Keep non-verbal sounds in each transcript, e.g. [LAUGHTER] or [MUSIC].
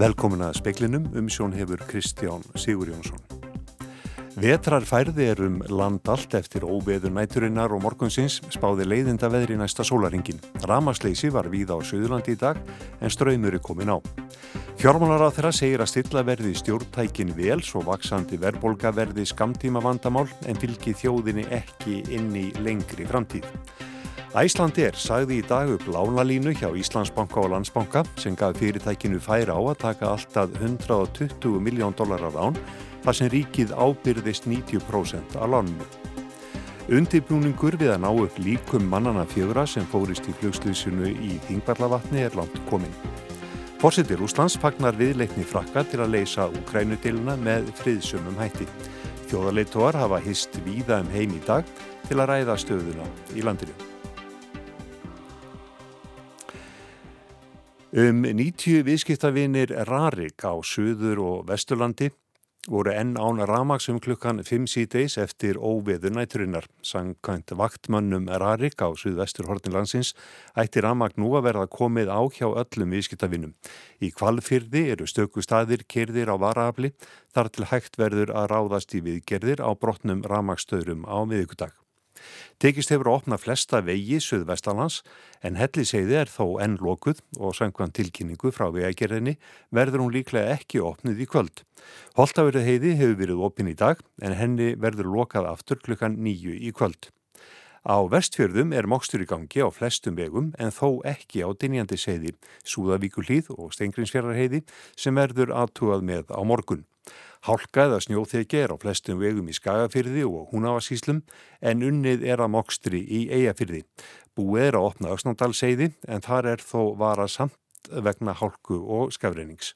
Velkomin að speklinum um sjón hefur Kristján Sigur Jónsson. Vetrar færði er um land allt eftir óveður næturinnar og morgunsins spáði leiðinda veðri næsta sólaringin. Ramasleysi var víða á Suðurlandi í dag en ströymur er komin á. Fjármálar á þeirra segir að stilla verði stjórntækin vel svo vaksandi verbolga verði skamtíma vandamál en fylgi þjóðinni ekki inn í lengri framtíð. Æslandir sagði í dag upp lánalínu hjá Íslandsbanka og Landsbanka sem gaf fyrirtækinu færa á að taka alltaf 120 miljón dólarar án þar sem ríkið ábyrðist 90% af lánunu. Undibjúningur við að ná upp líkum mannana fjögra sem fórist í flugslýsinu í Þingvallavatni er langt komin. Fórsetir Úslands fagnar viðleikni frakka til að leysa Ukrænudiluna með friðsumum hætti. Þjóðarleituar hafa hist víða um heim í dag til að ræða stöðuna í landinu. Um 90 viðskiptavinir Rarik á Suður og Vesturlandi voru enn án Ramags um klukkan 5 síðdeis eftir óveður næturinnar. Sankant vaktmannum Rarik á Suðvesturhortinlandsins ætti Ramag nú að verða komið á hjá öllum viðskiptavinum. Í kvalfyrði eru stöku staðir kerðir á varaafli þar til hægt verður að ráðast í viðgerðir á brotnum Ramagstöðrum á miðugudag. Tekist hefur að opna flesta vegi Suðvestalans en helliseiði er þó enn lokuð og sangvann tilkynningu frá vegagerðinni verður hún líklega ekki opnuð í kvöld. Holtavörðu heiði hefur verið opin í dag en henni verður lokað aftur klukkan nýju í kvöld. Á vestfjörðum er mokstur í gangi á flestum vegum en þó ekki á dinjandi seiði, Súðavíkulíð og Stengrinsfjörðarheiði sem verður aðtúað með á morgun. Hálka eða snjóþegi er á flestum vegum í Skagafyrði og Húnavasíslum en unnið er að mokstri í Eyjafyrði. Búið er að opna Öksnandalseiði en þar er þó vara samt vegna hálku og skafreinings.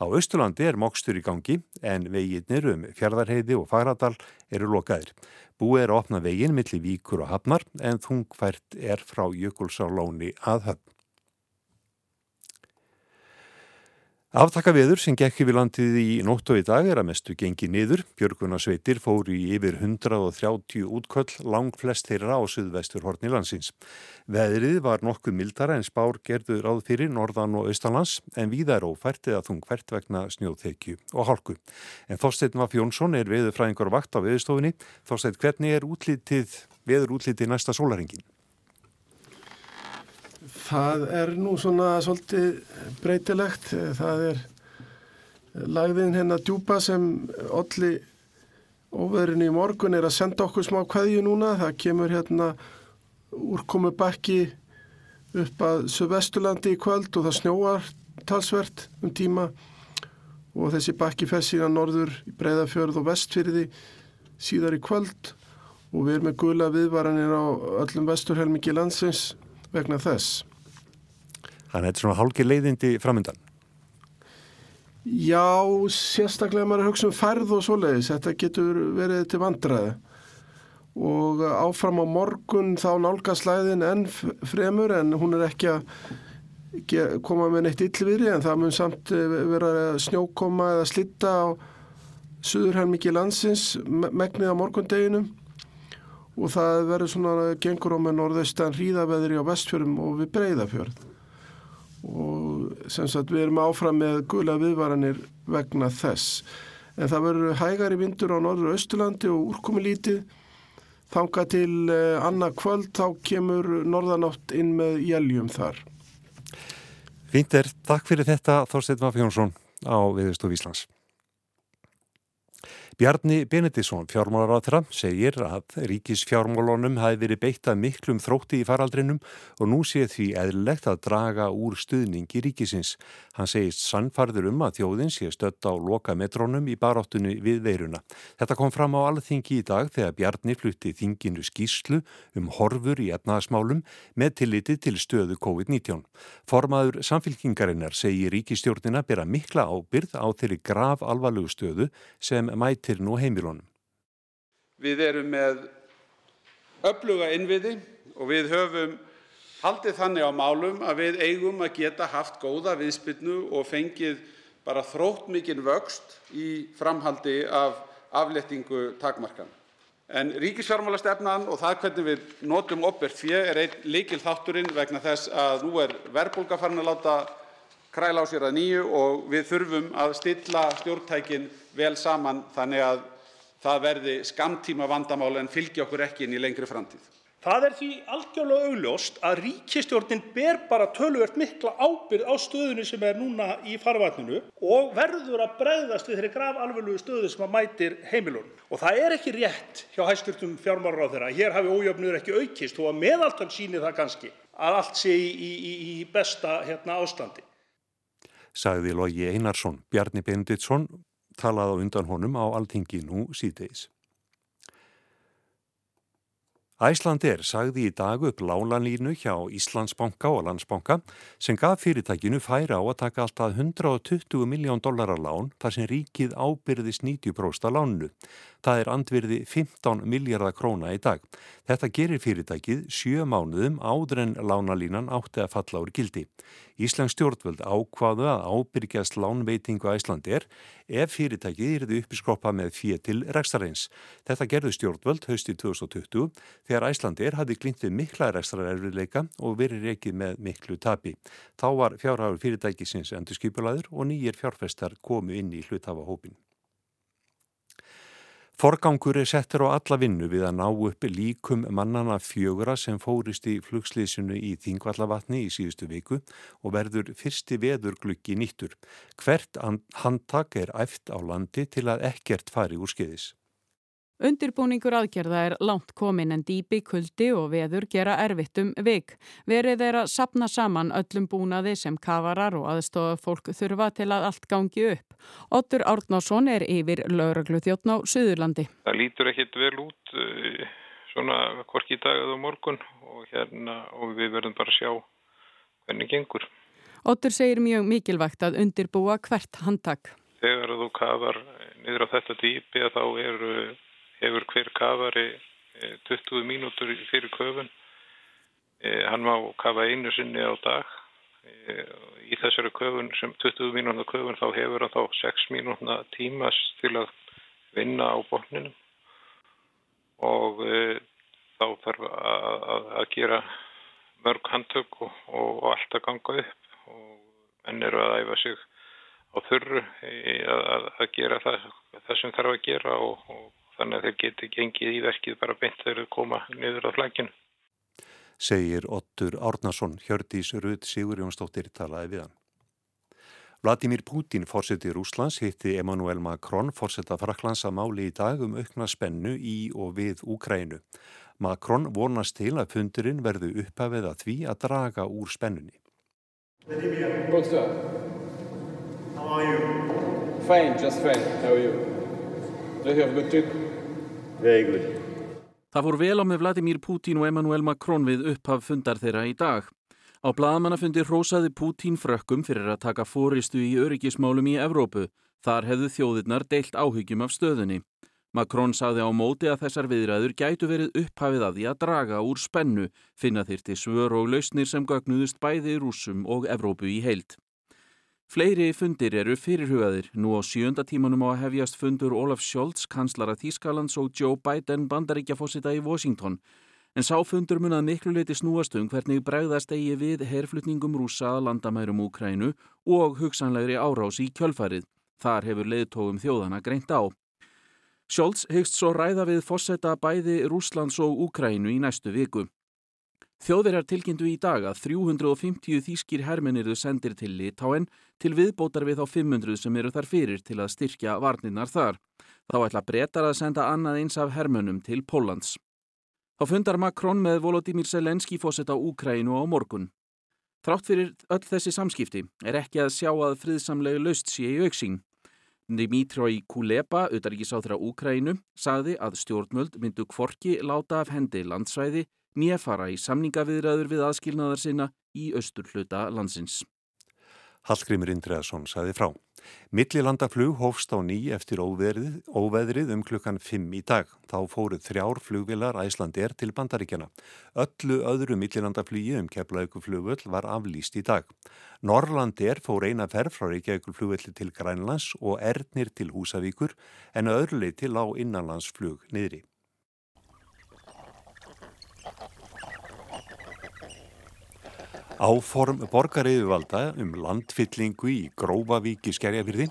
Á Östurlandi er mokstur í gangi en veginnir um Fjardarheiði og Fagradal eru lokaðir. Búið er að opna veginn millir Víkur og Hafnar en þungfært er frá Jökulsárlóni að höfn. Aftakaveður sem gekk yfir landið í nótt og í dag er að mestu gengi niður. Björgunarsveitir fóru í yfir 130 útköll, lang flest þeirra á suðvestur horni landsins. Veðrið var nokkuð mildara en spár gerður ráð fyrir norðan og austalands en víða er ófært eða þungfært vegna snjóþekju og hálku. En Þorstein Vaff Jónsson er veðurfræðingur vakt á veðurstofunni. Þorstein, hvernig er útlitið, veður útlitið næsta sólaringin? Það er nú svona svolítið breytilegt. Það er lagðin hérna djúpa sem allir óverðinu í morgun er að senda okkur smá kvæðju núna. Það kemur hérna úrkomu bakki upp að Suvestulandi í kvöld og það snjóar talsvert um tíma og þessi bakki fer síðan norður í Breiðafjörð og Vestfyrði síðar í kvöld og við erum með gula viðvaranir á öllum vesturhelmingi landsins vegna þess. Þannig að þetta er svona hálki leiðindi framöndan. Já, sérstaklega maður að hugsa um færð og svoleiðis. Þetta getur verið til vandraði og áfram á morgun þá nálga slæðin enn fremur en hún er ekki að koma með neitt yllviri en það mun samt eh, vera snjókoma eða slitta á suðurhelmiki landsins megnið á morgundeginum og það verður svona gengur á með norðaustan hríðaveðri á vestfjörðum og við breyðafjörð og sem sagt við erum áfram með gula viðvaranir vegna þess. En það verður hægari vindur á norður og austurlandi og úrkomulítið. Þanga til eh, annað kvöld þá kemur norðanátt inn með jæljum þar. Fínt er, takk fyrir þetta Þorstein Vafjónsson á Viðstof Íslands Bjarni Benedisson, fjármálaráðra, segir að ríkisfjármálunum hafi verið beitt að miklum þrótti í faraldrinum og nú sé því eðlilegt að draga úr stuðningi ríkisins. Hann segist sannfarður um að þjóðin sé stött á loka metrónum í baráttunni við veiruna. Þetta kom fram á alþingi í dag þegar Bjarni flutti þinginu skýslu um horfur í etnaðasmálum með tilliti til stöðu COVID-19. Formaður samfélkingarinnar segir ríkistjórnina bera mikla ábyrð á þeirri grav alvarlegu stöðu sem mæti mætir nú heimilónum. Við erum með öfluga innviði og við höfum haldið þannig á málum að við eigum að geta haft góða viðspilnu og fengið bara þrótt mikinn vöxt í framhaldi af aflettingu takmarkan. En ríkisfjármálastefnan og það hvernig við notum opbert fjö er einn líkil þátturinn vegna þess að nú er verðbólga farin að láta kræla á sér að nýju og við þurfum að stilla stjórntækin vel saman þannig að það verði skamtíma vandamál en fylgi okkur ekki inn í lengri framtíð. Það er því algjörlega augljóst að ríkistjórnin ber bara töluvert mikla ábyrð á stöðunni sem er núna í farvatninu og verður að bregðast við þeirri grafalvarlegu stöðu sem að mætir heimilunum. Og það er ekki rétt hjá hæstvirtum fjármálaráðherra að hér hafi ójöfnuður ekki aukist og að meðaltal sýni það kannski að allt sé í, í, í besta hérna, ástandi. Sagði Lógi Einarsson, Bjarni Benditsson talaði á undan honum á alþingi nú síðdeis. Æslandir sagði í dag upp lálanlínu hjá Íslandsbanka og Landsbanka sem gaf fyrirtækinu færa á að taka alltaf 120 miljón dollara lán þar sem ríkið ábyrðist 90% lánu. Það er andvirði 15 miljardar króna í dag. Þetta gerir fyrirtækið sjö mánuðum áður en lánalínan átti að falla úr gildi. Íslands stjórnvöld ákvaðu að ábyrgjast lánveitingu Æslandir ef fyrirtækið yrði uppiskroppa með fyrir til rekstareins. Þetta gerðu stjórnvöld haustið 2020 þegar Æslandir hafði glindið mikla rekstrarerfiðleika og verið reikið með miklu tapi. Þá var fjárhafur fyrirtækisins endur skipulaður og nýjir fjárfestar komu inn í hlutafahópin. Forgangur er settur á alla vinnu við að ná upp líkum mannana fjögura sem fórist í flugslýsinu í Þingvallavatni í síðustu viku og verður fyrsti veður glukki nýttur. Hvert handtak er æft á landi til að ekkert fari úr skeiðis. Undirbúningur aðgerða er langt komin en dýpi, kuldi og veður gera erfitt um vik. Verið er að sapna saman öllum búnaði sem kafarar og aðstofa fólk þurfa til að allt gangi upp. Ottur Árnásson er yfir lauraglu þjóttn á Suðurlandi. Það lítur ekkit vel út eh, svona hvorki í dag eða morgun og, hérna, og við verðum bara að sjá hvernig gengur. Ottur segir mjög mikilvægt að undirbúa hvert handtak. Þegar þú kafar niður á þetta dýpi að þá eru hefur hver kafari 20 eh, mínútur fyrir köfun. Eh, hann má kafa einu sinni á dag. Eh, í þessari köfun, sem 20 mínúna köfun, þá hefur hann þá 6 mínúna tímas til að vinna á botninum og þá þarf að gera mörg handtök og, og allt að ganga upp og menn eru að æfa sig á þurru að, að gera það, það sem þarf að gera og, og þannig að þeir geti gengið í verkið bara beint þegar þeir koma niður á flækjun. Segir Ottur Árnason, Hjördís Rudd Sigur Jónsdóttir talaði við hann. Vladimir Putin, fórsetið Rúslands, hitti Emmanuel Macron, fórsetta Fraklands að máli í dag um aukna spennu í og við Úkrænu. Macron vonast til að fundurinn verðu upphafið að því að draga úr spennunni. Sir. How are you? Fine, just fine. How are you? Did you have a good trip? Very good. Það fór vel á með Vladimir Putin og Emmanuel Macron við upphaf fundar þeirra í dag. Á bladamannafundi rósaði Putin frökkum fyrir að taka fóristu í öryggismálum í Evrópu. Þar hefðu þjóðirnar deilt áhyggjum af stöðunni. Macron saði á móti að þessar viðræður gætu verið upphafið að því að draga úr spennu, finna þyrti svör og lausnir sem gagnuðust bæði rúsum og Evrópu í heilt. Fleiri fundir eru fyrirhugaðir. Nú á sjönda tímanum á að hefjast fundur Olaf Scholz, kanslara Þískalands og Joe Biden bandaríkjafósita í Washington. En sáfundur munað miklu leiti snúast um hvernig bregðast eigi við herflutningum rúsa að landamærum Úkrænu og hugsanlegri árás í kjölfarið. Þar hefur leiðtógum þjóðana greint á. Scholz hegst svo ræða við fósetta bæði Rúslands og Úkrænu í næstu viku. Þjóðverjar tilkynntu í dag að 350 þýskir hermenirðu sendir til Litáen til viðbótar við á 500 sem eru þar fyrir til að styrkja varninnar þar. Þá ætla breytar að senda annað eins af hermönum til Pólans. Þá fundar Makrón með Volodymyr Selenski fósett á Úkrænu á morgun. Þrátt fyrir öll þessi samskipti er ekki að sjá að friðsamlegu löst sé í auksing. Dimitroi Kuleba, auðarrikiðsáþra Úkrænu, sagði að stjórnmöld myndu kvorki láta af hendi landsvæði nýja fara í samningaviðræður við aðskilnaðar sinna í austur hluta landsins. Hallgrimur Indreðarsson saði frá. Millilandaflug hófst á ný eftir óveðrið, óveðrið um klukkan 5 í dag. Þá fóruð þrjár flugvilar Æslandir til bandaríkjana. Öllu öðru millilandaflugi um keflauguflugvöld var aflýst í dag. Norrlandir fór eina ferð frá Reykjavíkulflugvelli til Grænlands og Ernir til Húsavíkur en öðruleið til á innanlandsflug niðri. Áform borgaryfirvalda um landfyllingu í Grófavík í Skerjafyrði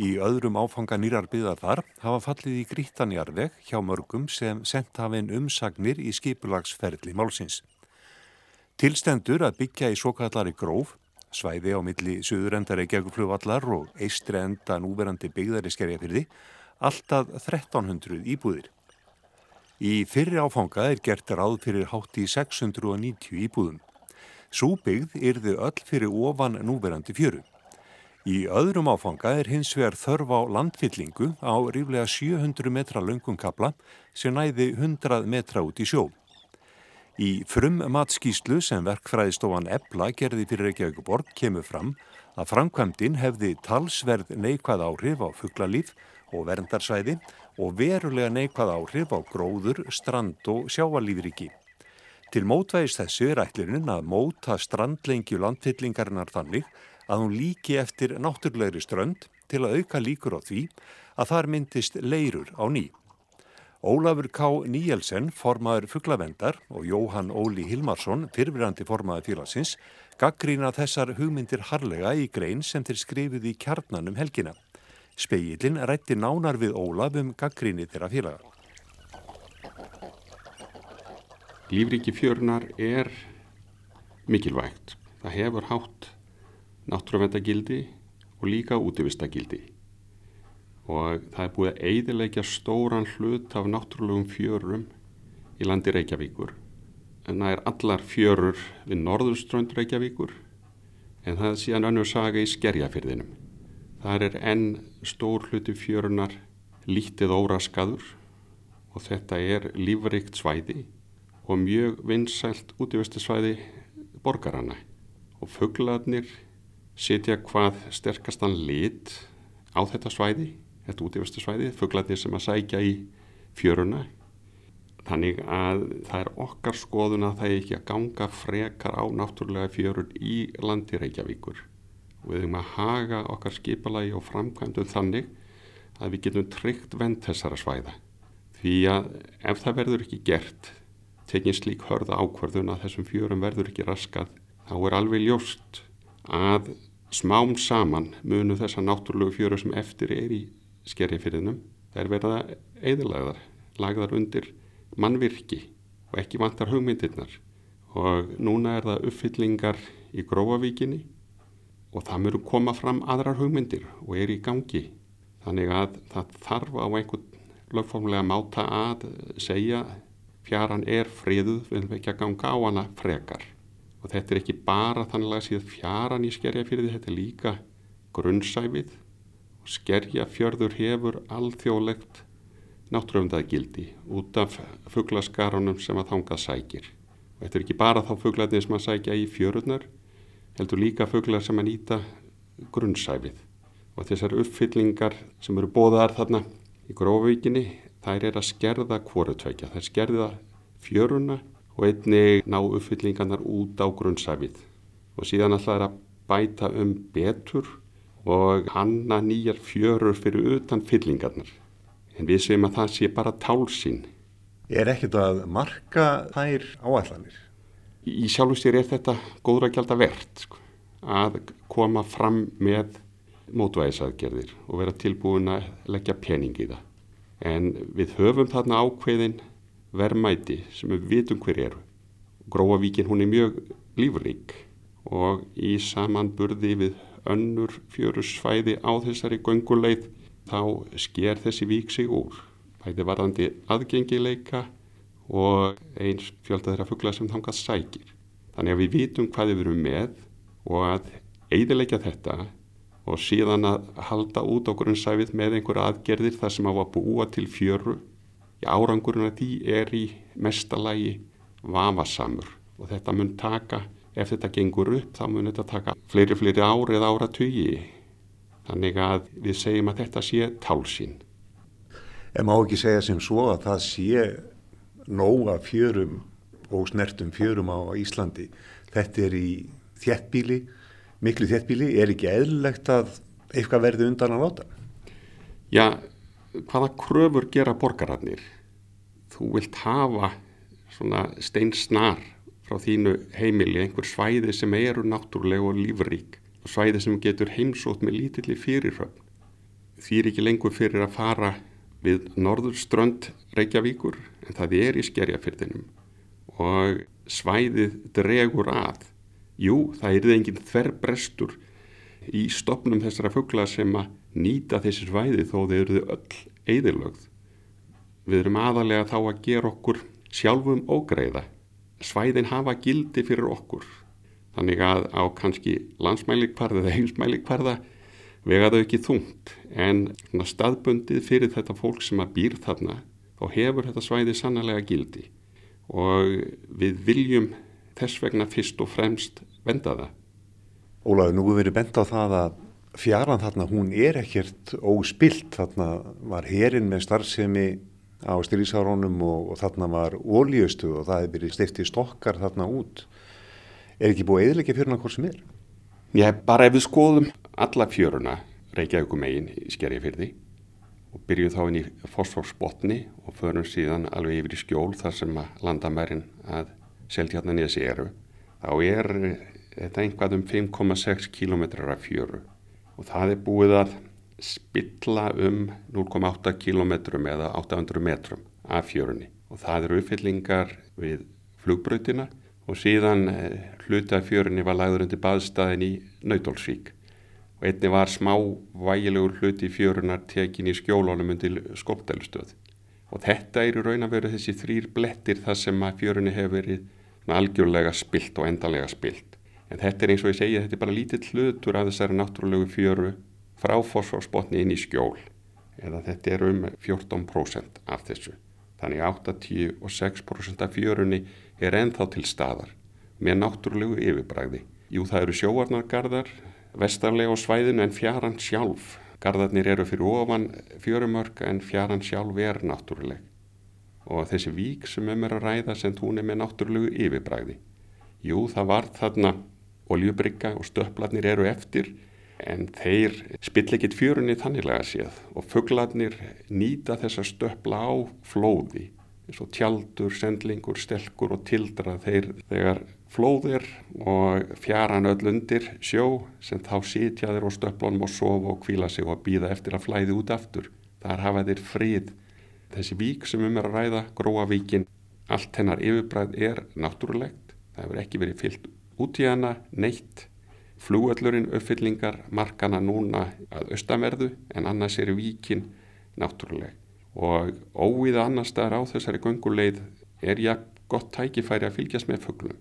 í öðrum áfanga nýrarbyðar þar hafa fallið í grítanjarveg hjá mörgum sem sendt hafinn umsagnir í skipulagsferðli málsins. Tilstendur að byggja í svo kallari gróf, svæði á milli Suðurendari geguflugvallar og eistri enda núverandi byggðari Skerjafyrði, alltaf 1300 íbúðir. Í fyrri áfanga er gert ráð fyrir hátt í 690 íbúðum. Súbyggð yrði öll fyrir ofan núverandi fjöru. Í öðrum áfanga er hins vegar þörf á landfyllingu á ríflega 700 metra löngum kapla sem næði 100 metra út í sjó. Í frum matskíslu sem verkfræðistofan Ebla gerði fyrir Reykjavíkuborg kemur fram að framkvæmdinn hefði talsverð neikvæð áhrif á fugglalíf og verndarsvæði og verulega neikvæð áhrif á gróður, strand og sjávalífriki. Til mótvægis þessu er ætlirinn að móta strandlengju landfyllingarinnar þannig að hún líki eftir náttúrlegri strönd til að auka líkur á því að þar myndist leirur á ný. Ólafur K. Níelsen, formaður fugglavendar og Jóhann Óli Hilmarsson, fyrirverandi formaður félagsins, gaggrína þessar hugmyndir harlega í grein sem þeir skrifið í kjarnanum helgina. Speillin rætti nánar við Ólaf um gaggríni þeirra félagar. Lífriki fjörnar er mikilvægt. Það hefur hátt náttúruvendagildi og líka útivistagildi og það er búið að eidilegja stóran hlut af náttúrulegum fjörum í landi Reykjavíkur. En það er allar fjörur við norðurströnd Reykjavíkur en það er síðan önnur saga í skerjafyrðinum. Það er enn stór hluti fjörunar lítið óraskaður og þetta er lífrikt svæði og mjög vinsælt útífestisvæði borgarana og fugglarnir setja hvað sterkastan lit á þetta svæði, þetta útífestisvæði, fugglarnir sem að sækja í fjöruna. Þannig að það er okkar skoðun að það er ekki að ganga frekar á náttúrulega fjörun í landi Reykjavíkur. Og við höfum að haga okkar skipalagi og framkvæmdum þannig að við getum tryggt vend þessara svæða. Því að ef það verður ekki gert tekin slík hörða ákvarðun að þessum fjörum verður ekki raskað þá er alveg ljóst að smám saman munu þessa náttúrulegu fjöru sem eftir er í skerjafyrðinum þær verða eðalagðar lagðar undir mannvirki og ekki vantar hugmyndirnar. Og núna er það uppfyllingar í gróavíkinni og það mjög koma fram aðrar hugmyndir og er í gangi. Þannig að það þarf á einhvern lögformlega máta að segja fjaran er friðuð, við viljum ekki að ganga á hana frekar. Og þetta er ekki bara þannig að síðan fjaran í skerjafyrði, þetta er líka grunnsæfið og skerjafjörður hefur alþjóðlegt náttúröfundaðgildi út af fugglaskarunum sem að þangað sækir. Og þetta er ekki bara þá fugglarnir sem að sækja í fjörurnar, heldur líka fugglar sem að nýta grunnsæfið. Og þessar uppfyllingar sem eru bóðar þarna í grófvíkinni þær er að skerða kvorutveikja, þær skerða fjöruna og einni ná uppfyllingarnar út á grunnsæfið og síðan alltaf er að bæta um betur og hanna nýjar fjörur fyrir utan fyllingarnar. En við segjum að það sé bara tálsinn. Er ekkert að marka þær áallanir? Í sjálfstér er þetta góðra gælda verðt sko, að koma fram með mótvæðisaðgerðir og vera tilbúin að leggja pening í það en við höfum þarna ákveðin verðmæti sem við vitum hver eru. Gróavíkin hún er mjög lífrík og í samanburði við önnur fjörusfæði á þessari gönguleið þá sker þessi vík sig úr. Bæði varðandi aðgengileika og eins fjölda þeirra fuggla sem þangað sækir. Þannig að við vitum hvað við erum með og að eidilegja þetta og síðan að halda út á grunnsæfið með einhver aðgerðir þar sem á að búa til fjöru. Í árangurinn að því er í mestalagi vafasamur og þetta mun taka, ef þetta gengur upp þá mun þetta taka fleiri fleiri ári eða ára tugi þannig að við segjum að þetta sé tálsinn En má ekki segja sem svo að það sé nóga fjörum og snertum fjörum á Íslandi. Þetta er í þjettbíli miklu þéttbíli, er ekki eðlilegt að eitthvað verði undan að láta? Já, hvaða kröfur gera borgararnir? Þú vilt hafa svona steinsnar frá þínu heimili einhver svæði sem eru náttúrulega og lífrík og svæði sem getur heimsótt með lítilli fyrirröfn. Því er ekki lengur fyrir að fara við norðurströnd Reykjavíkur en það er í skerjafyrðinum og svæðið dregur að. Jú, það er enginn þverbrestur í stopnum þessara fuggla sem að nýta þessi svæði þó þeir eru öll eðilögð. Við erum aðalega þá að gera okkur sjálfum ógreiða. Svæðin hafa gildi fyrir okkur. Þannig að á kannski landsmælikvarða eða heimsmælikvarða vega þau ekki þungt en staðbundið fyrir þetta fólk sem að býr þarna þá hefur þetta svæði sannlega gildi og við viljum þess vegna fyrst og fremst venda það. Ólaður, nú hefur verið bent á það að fjaran þarna hún er ekkert óspilt, þarna var herin með starfsemi á styrísárónum og, og þarna var ólíustu og það hefur verið stiftið stokkar þarna út. Er ekki búið eðliki fjöruna hvort sem er? Já, bara ef við skoðum alla fjöruna Reykjavíkum eigin í Skerjafyrði og byrjuð þá inn í fosforsbotni og förum síðan alveg yfir í skjól þar sem að landamærin að seltjarnan í þessi eru. Þá er þetta einhvað um 5,6 km af fjöru. Og það er búið að spilla um 0,8 km eða 800 metrum af fjörunni. Og það eru uppfyllingar við flugbröytina og síðan eh, hluti af fjörunni var lagður undir baðstæðin í Nautólsvík og einni var smá vægilegur hluti fjörunar tekin í skjólunum undir skopdælustöð og þetta eru raun að vera þessi þrýr blettir þar sem að fjörunni hefur verið algjörlega spilt og endalega spilt en þetta er eins og ég segja þetta er bara lítill hlutur af þessari náttúrulegu fjöru frá fósforsbotni inn í skjól eða þetta er um 14% af þessu þannig 86% af fjörunni er ennþá til staðar með náttúrulegu yfirbræði. Jú, það eru sjóarnargarðar, vestarlega á svæðinu en fjaran sjálf. Garðarnir eru fyrir ofan fjörumörk en fjaran sjálf er náttúruleg. Og þessi vík sem um er að ræða sem hún er með náttúrulegu yfirbræði. Jú, það var þarna oljubrygga og stöplarnir eru eftir en þeir spill ekkit fjörunni þanniglega séð og fugglarnir nýta þessa stöpla á flóði eins og tjaldur, sendlingur, stelkur og tildra þeir þegar flóðir og fjaran öll undir sjó sem þá sitja þeir á stöplunum og sofa og kvíla sig og býða eftir að flæði út aftur. Þar hafa þeir frið. Þessi vík sem um er að ræða, Gróavíkin, allt hennar yfirbræð er náttúrulegt. Það hefur ekki verið fyllt út í hana, neitt. Flúöllurinn uppfyllingar markana núna að austamerðu en annars er víkin náttúruleg og óvíða annar staðar á þessari gunguleið er já gott tækifæri að fylgjast með fugglum.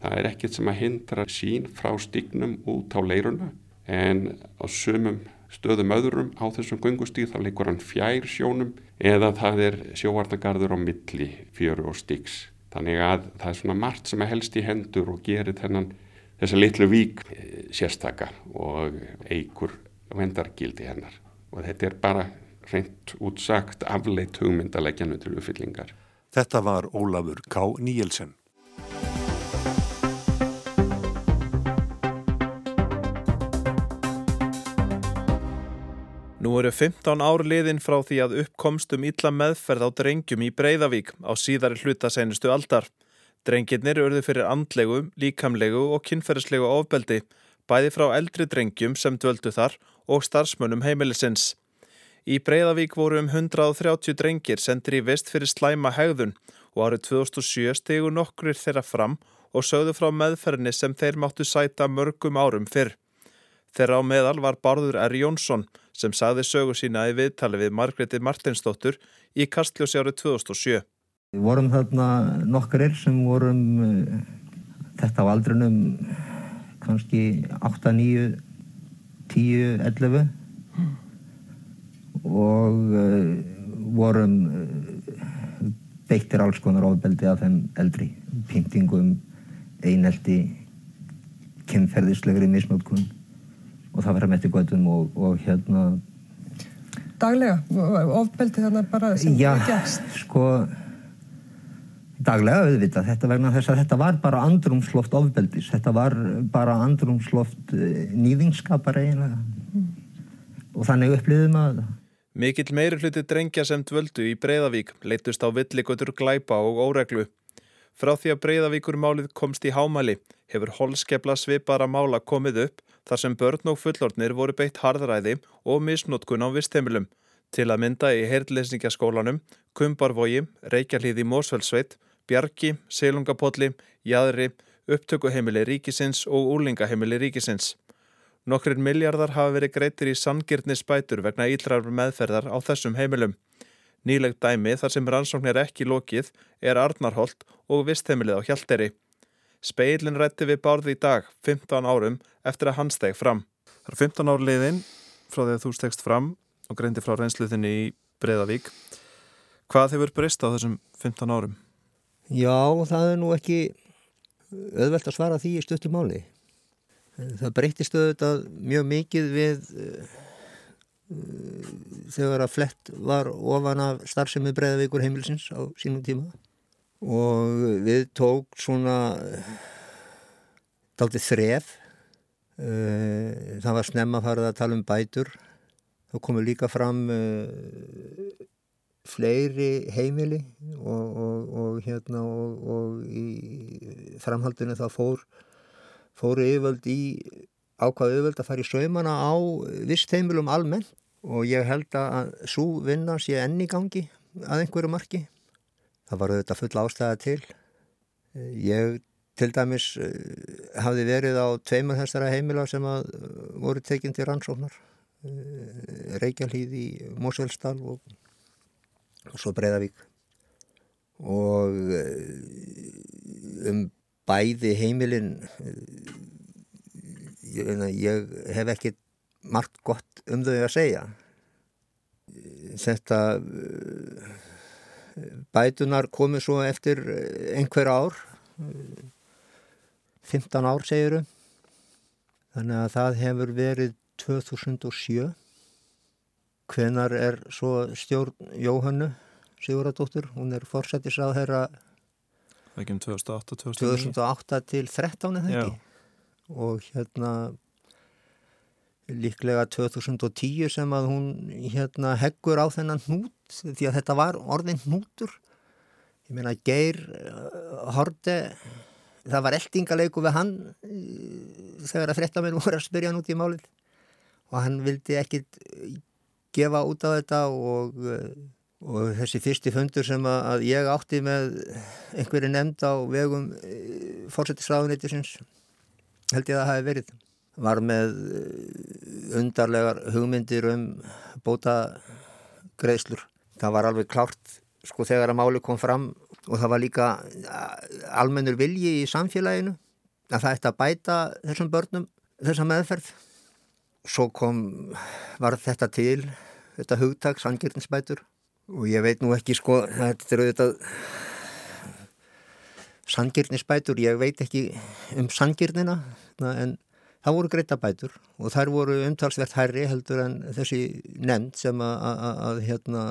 Það er ekkert sem að hindra sín frá stignum út á leiruna en á sumum stöðum öðrum á þessum gungustíð þá leikur hann fjær sjónum eða það er sjóvarnagarður á milli fjöru og stíks. Þannig að það er svona margt sem helst í hendur og gerir þennan þessa litlu vík eh, sérstaka og eigur vendargildi hennar og þetta er bara reynd útsagt afleitt hugmyndaleggjanu til uppfyllingar. Þetta var Ólafur K. Níelsen. Nú eru 15 ár liðin frá því að uppkomstum illa meðferð á drengjum í Breiðavík á síðari hluta senustu aldar. Drengirnir örðu fyrir andlegu, líkamlegu og kynferðislegu ofbeldi, bæði frá eldri drengjum sem dvöldu þar og starfsmönnum heimilisins. Í Breiðavík voru um 130 drengir sendir í vist fyrir slæma hegðun og árið 2007 stegu nokkur þeirra fram og sögðu frá meðferðinni sem þeir máttu sæta mörgum árum fyrr. Þeirra á meðal var Barður R. Jónsson sem sagði sögu sína í viðtali við Margreti Martinsdóttur í Kastljósi árið 2007. Við vorum þarna nokkurir sem vorum uh, þetta á aldrunum kannski 8, 9, 10, 11 og uh, vorum uh, beittir alls konar ofbeldi af þeim eldri pyntingum, einelti kynferðislegri mismökkun og það verður með til göttum og, og hérna Daglega? Ofbeldi þannig bara sem Já, það gerst? sko daglega auðvitað þetta vegna þess að þetta var bara andrumsloft ofbeldis, þetta var bara andrumsloft uh, nýðingskapar eiginlega mm. og þannig upplýðum að Mikill meiri hluti drengja sem dvöldu í Breiðavík leytust á villigötur glæpa og óreglu. Frá því að Breiðavíkur málið komst í hámæli hefur holskepla svipara mála komið upp þar sem börn og fullornir voru beitt harðræði og misnótkun á vistheimilum. Til að mynda í heyrðlesningaskólanum, Kumbarvogi, Reykjalíði Mósfellsveit, Bjarki, Selungapolli, Jæðri, upptökuheimili ríkisins og úlingaheimili ríkisins. Nokkrir miljardar hafa verið greitir í sangirni spætur vegna ílrar meðferðar á þessum heimilum. Nýleg dæmi þar sem rannsókn er ekki lokið er Arnarholt og vistheimilið á Hjalteri. Speilin rætti við bárði í dag, 15 árum, eftir að hann steg fram. Það er 15 ár liðin frá því að þú stegst fram og greindi frá reynsluðinni í Breiðavík. Hvað hefur breyst á þessum 15 árum? Já, það er nú ekki auðvelt að svara því í stöttu máli. Það breytist auðvitað mjög mikið við uh, þegar að flett var ofan af starfsemi Breiðavíkur heimilsins á sínum tíma og við tók svona daldið þref. Uh, það var snemma farið að tala um bætur. Þá komu líka fram uh, fleiri heimili og, og, og hérna og, og í framhaldinu það fór fóru yfirvöld í ákvaðu yfirvöld að fara í saumana á vist heimilum almennt. Og ég held að svo vinna sé enni gangi að einhverju marki það var auðvitað full ástæða til. Ég til dæmis eh, hafði verið á tveimur þessara heimila sem að voru tekinn til rannsóknar. Eh, Reykjavíð í Mósveldstall og og svo Breiðavík. Og eh, um bæði heimilin eh, ég, ég hef ekki margt gott um þau að segja. Þetta eh, bætunar komið svo eftir einhver ár 15 ár segiru þannig að það hefur verið 2007 hvenar er svo stjórn Jóhannu Siguradóttur, hún er fórsættisrað þeirra 2008, 2008 til 13 eða ekki? Og hérna líklega 2010 sem að hún hérna heggur á þennan hnút því að þetta var orðin hnútur. Ég meina Geir uh, Horde það var eldingaleiku við hann uh, þegar að frettamenn [LAUGHS] voru að spyrja hann út í málið. Og hann vildi ekkit gefa út á þetta og, og þessi fyrsti fundur sem að ég átti með einhverju nefnd á vegum fórsættisraðunættisins held ég að það hafi verið var með eh, undarlegar hugmyndir um bóta greiðslur. Það var alveg klárt sko þegar að máli kom fram og það var líka almennur vilji í samfélaginu að það ætti að bæta þessum börnum þessa meðferð. Svo kom, var þetta til þetta hugtak, sangirninsbætur og ég veit nú ekki sko þetta er auðvitað sangirninsbætur, ég veit ekki um sangirnina en það voru greita bætur og þær voru umtalsvert hærri heldur en þessi nefnd sem að hérna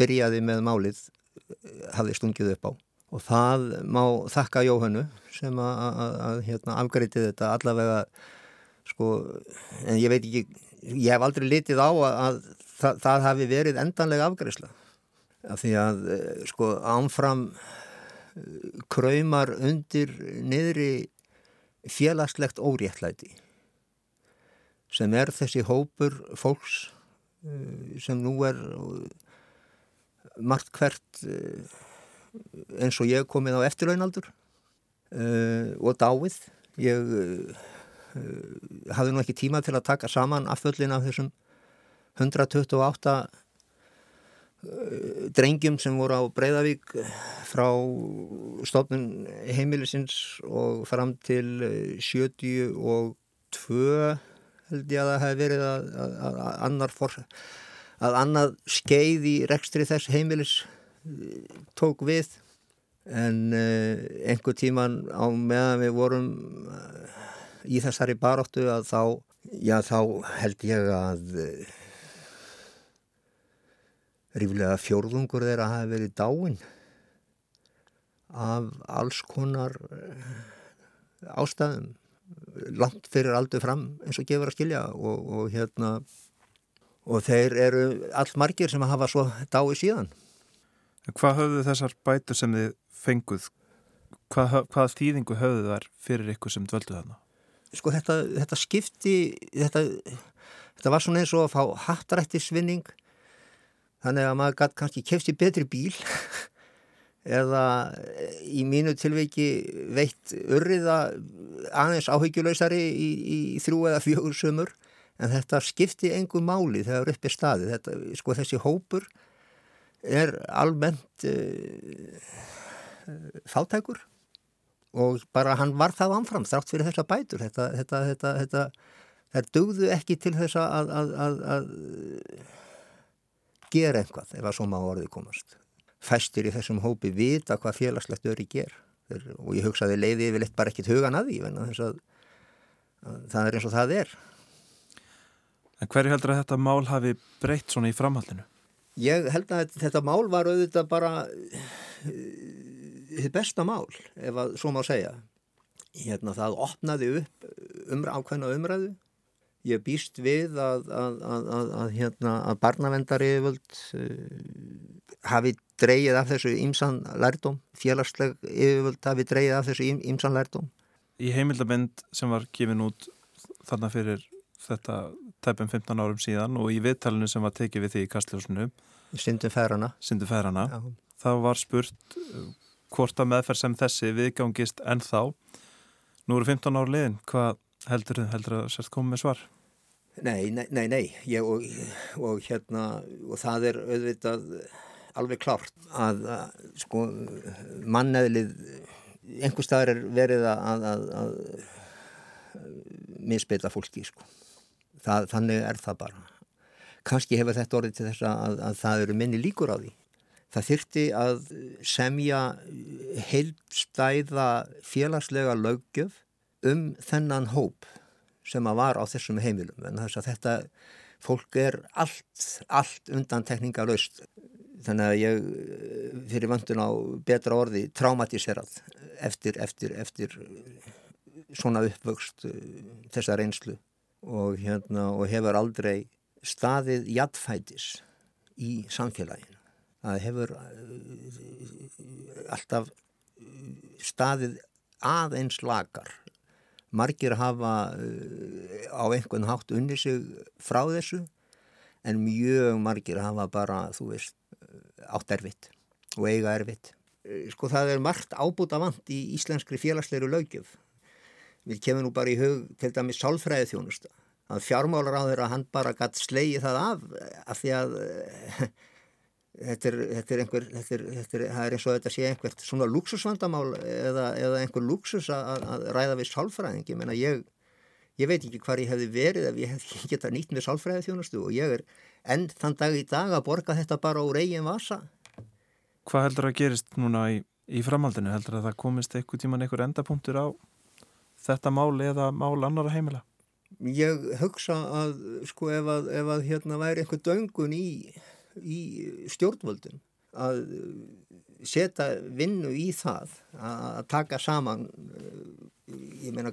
byrjaði með málið hafði stungið upp á. Og það má þakka Jóhannu sem að hérna afgreitið þetta allavega sko, en ég veit ekki ég hef aldrei litið á að, að það, það hafi verið endanlega afgræsla af því að eh, sko ánfram eh, kraumar undir niðri félagslegt óréttlæti sem er þessi hópur fólks eh, sem nú er margt hvert eins og ég komið á eftirlaunaldur og dáið. Ég Eh, hafði nú ekki tíma til að taka saman afföllin af þessum 128 eh, drengjum sem voru á Breiðavík frá stofnun heimilisins og fram til 70 og 2 held ég að það hef verið að, að, að annar for, að annað skeið í rekstri þess heimilis eh, tók við. En einhver tíman á meðan við vorum í þessari baróttu að þá, já þá held ég að eh, ríflega fjórðungur þeirra hafi verið dáin af alls konar eh, ástæðum langt fyrir aldur fram eins og gefur að skilja og, og hérna og þeir eru allt margir sem hafa svo dái síðan Hvað höfðu þessar bætur sem þið fenguð Hvað, hvað þýðingu höfðu þar fyrir ykkur sem dvöldu þarna? Sko þetta, þetta skipti, þetta, þetta var svona eins og að fá hattrættisvinning þannig að maður gæti kannski kefti betri bíl [LAUGHS] eða í mínu tilveiki veitt urriða aðeins áhyggjulausari í, í þrjú eða fjögur sömur en þetta skipti engu máli þegar upp er staði þetta, sko þessi hópur er almennt uh, fátækur og bara hann var það anfram þrátt fyrir þessa bætur. Þetta, þetta, þetta, þær dögðu ekki til þess að, að, að, að gera einhvað ef að svo má orði komast fæstir í þessum hópi vita hvað félagslegt öri ger og ég hugsaði leiði yfir leitt bara ekkit hugan að því að, það er eins og það er En hverju heldur að þetta mál hafi breytt svona í framhaldinu? Ég held að þetta mál var auðvitað bara þið besta mál, ef að svo má segja. Hérna það opnaði upp um, ákveðna umræðu. Ég býst við að, að, að, að hérna, barnavendari uh, hafi dreyið af þessu ímsan lærdóm, félagsleg yfirvöld hafi dreyið af þessu ímsan lærdóm. Í heimildabend sem var gefin út þarna fyrir þetta tæpum 15 árum síðan og í viðtalinu sem var tekið við því í Kastljósinu Sindum færana Sindum færana Já. þá var spurt uh, hvort að meðferð sem þessi viðgangist ennþá nú eru 15 ára liðin hvað heldur þið heldur að sérst komið með svar? Nei, nei, nei, nei. Ég, og, og hérna og það er auðvitað alveg klárt að, að sko manneðlið einhver staðar er verið að, að, að misbeita fólki sko það, þannig er það bara. Kanski hefur þetta orðið til þess að, að það eru minni líkur á því. Það þyrti að semja heilstæða félagslega lögjöf um þennan hóp sem að var á þessum heimilum. En þess að þetta fólk er allt, allt undan tekninga laust. Þannig að ég fyrir vöndun á betra orði traumatiserað eftir, eftir, eftir svona uppvöxt þessa reynslu og, hérna, og hefur aldrei staðið jættfætis í samfélaginu. Það hefur uh, alltaf staðið aðeins lagar. Margir hafa á einhvern hátt unni sig frá þessu en mjög margir hafa bara, þú veist, átt erfitt og eiga erfitt. Sko það er margt ábúta vant í íslenskri félagsleiru lögjöf Við kemum nú bara í hug til dæmis sálfræði þjónusta. Að fjármálar á þeirra hann bara gætt slegi það af af því að þetta er, þetta er einhver, þetta er, þetta er, það er eins og þetta sé einhvert svona luxusvandamál eða, eða einhver luxus að, að ræða við sálfræðing. Ég menna ég, ég veit ekki hvað ég hefði verið ef ég hefði getað nýtt með sálfræði þjónustu og ég er enn þann dag í dag að borga þetta bara úr eigin vasa. Hvað heldur að gerist núna í, í framhaldinu? Heldur að það komist eitthvað tíman einhver endapunktur á þetta mál eða mál annara heimila? Ég hugsa að sko ef að, ef að hérna væri einhver döngun í, í stjórnvöldun að setja vinnu í það að taka saman ég meina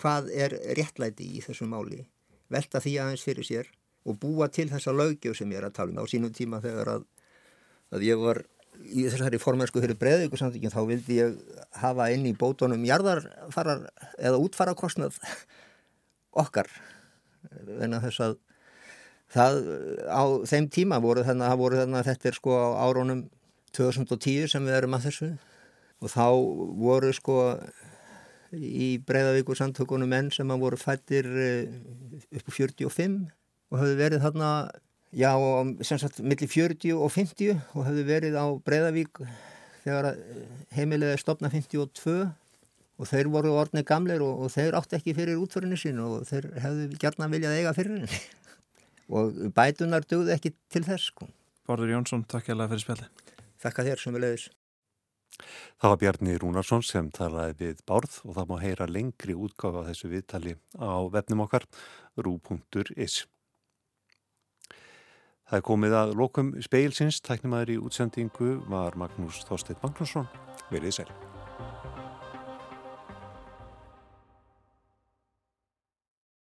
hvað er réttlæti í þessu máli? Velta því aðeins fyrir sér og búa til þessa lögjöf sem ég er að tala um. Á sínum tíma þegar að, að ég var í þessari formensku fyrir breyðvíkusamtökin þá vildi ég hafa inn í bótonum jarðarfarar eða útfarakostnað okkar. En að þess að það á þeim tíma voru þannig að voru þannig að þetta er sko á árónum 2010 sem við erum að þessu. Og þá voru sko í breyðavíkursamtökunum menn sem að voru fættir eh, upp á 45 og hafði verið þarna Já, sem sagt, millir 40 og 50 og hefðu verið á Breðavík þegar heimilega stopna 52 og þeir voru orðnið gamleir og, og þeir átti ekki fyrir útförinu sín og þeir hefðu gerna viljað eiga fyrir henni [LAUGHS] og bætunar dögðu ekki til þess. Sko. Borður Jónsson, takk hjá það fyrir spjalli. Þakka þér sem við leiðis. Það var Bjarni Rúnarsson sem talaði við Bárð og það má heyra lengri útgáfa af þessu viðtali á vefnum okkar rú.is. Það er komið að lokum speilsins, tæknimaður í útsendingu var Magnús Þorstein Magnússon. Verðið sæl.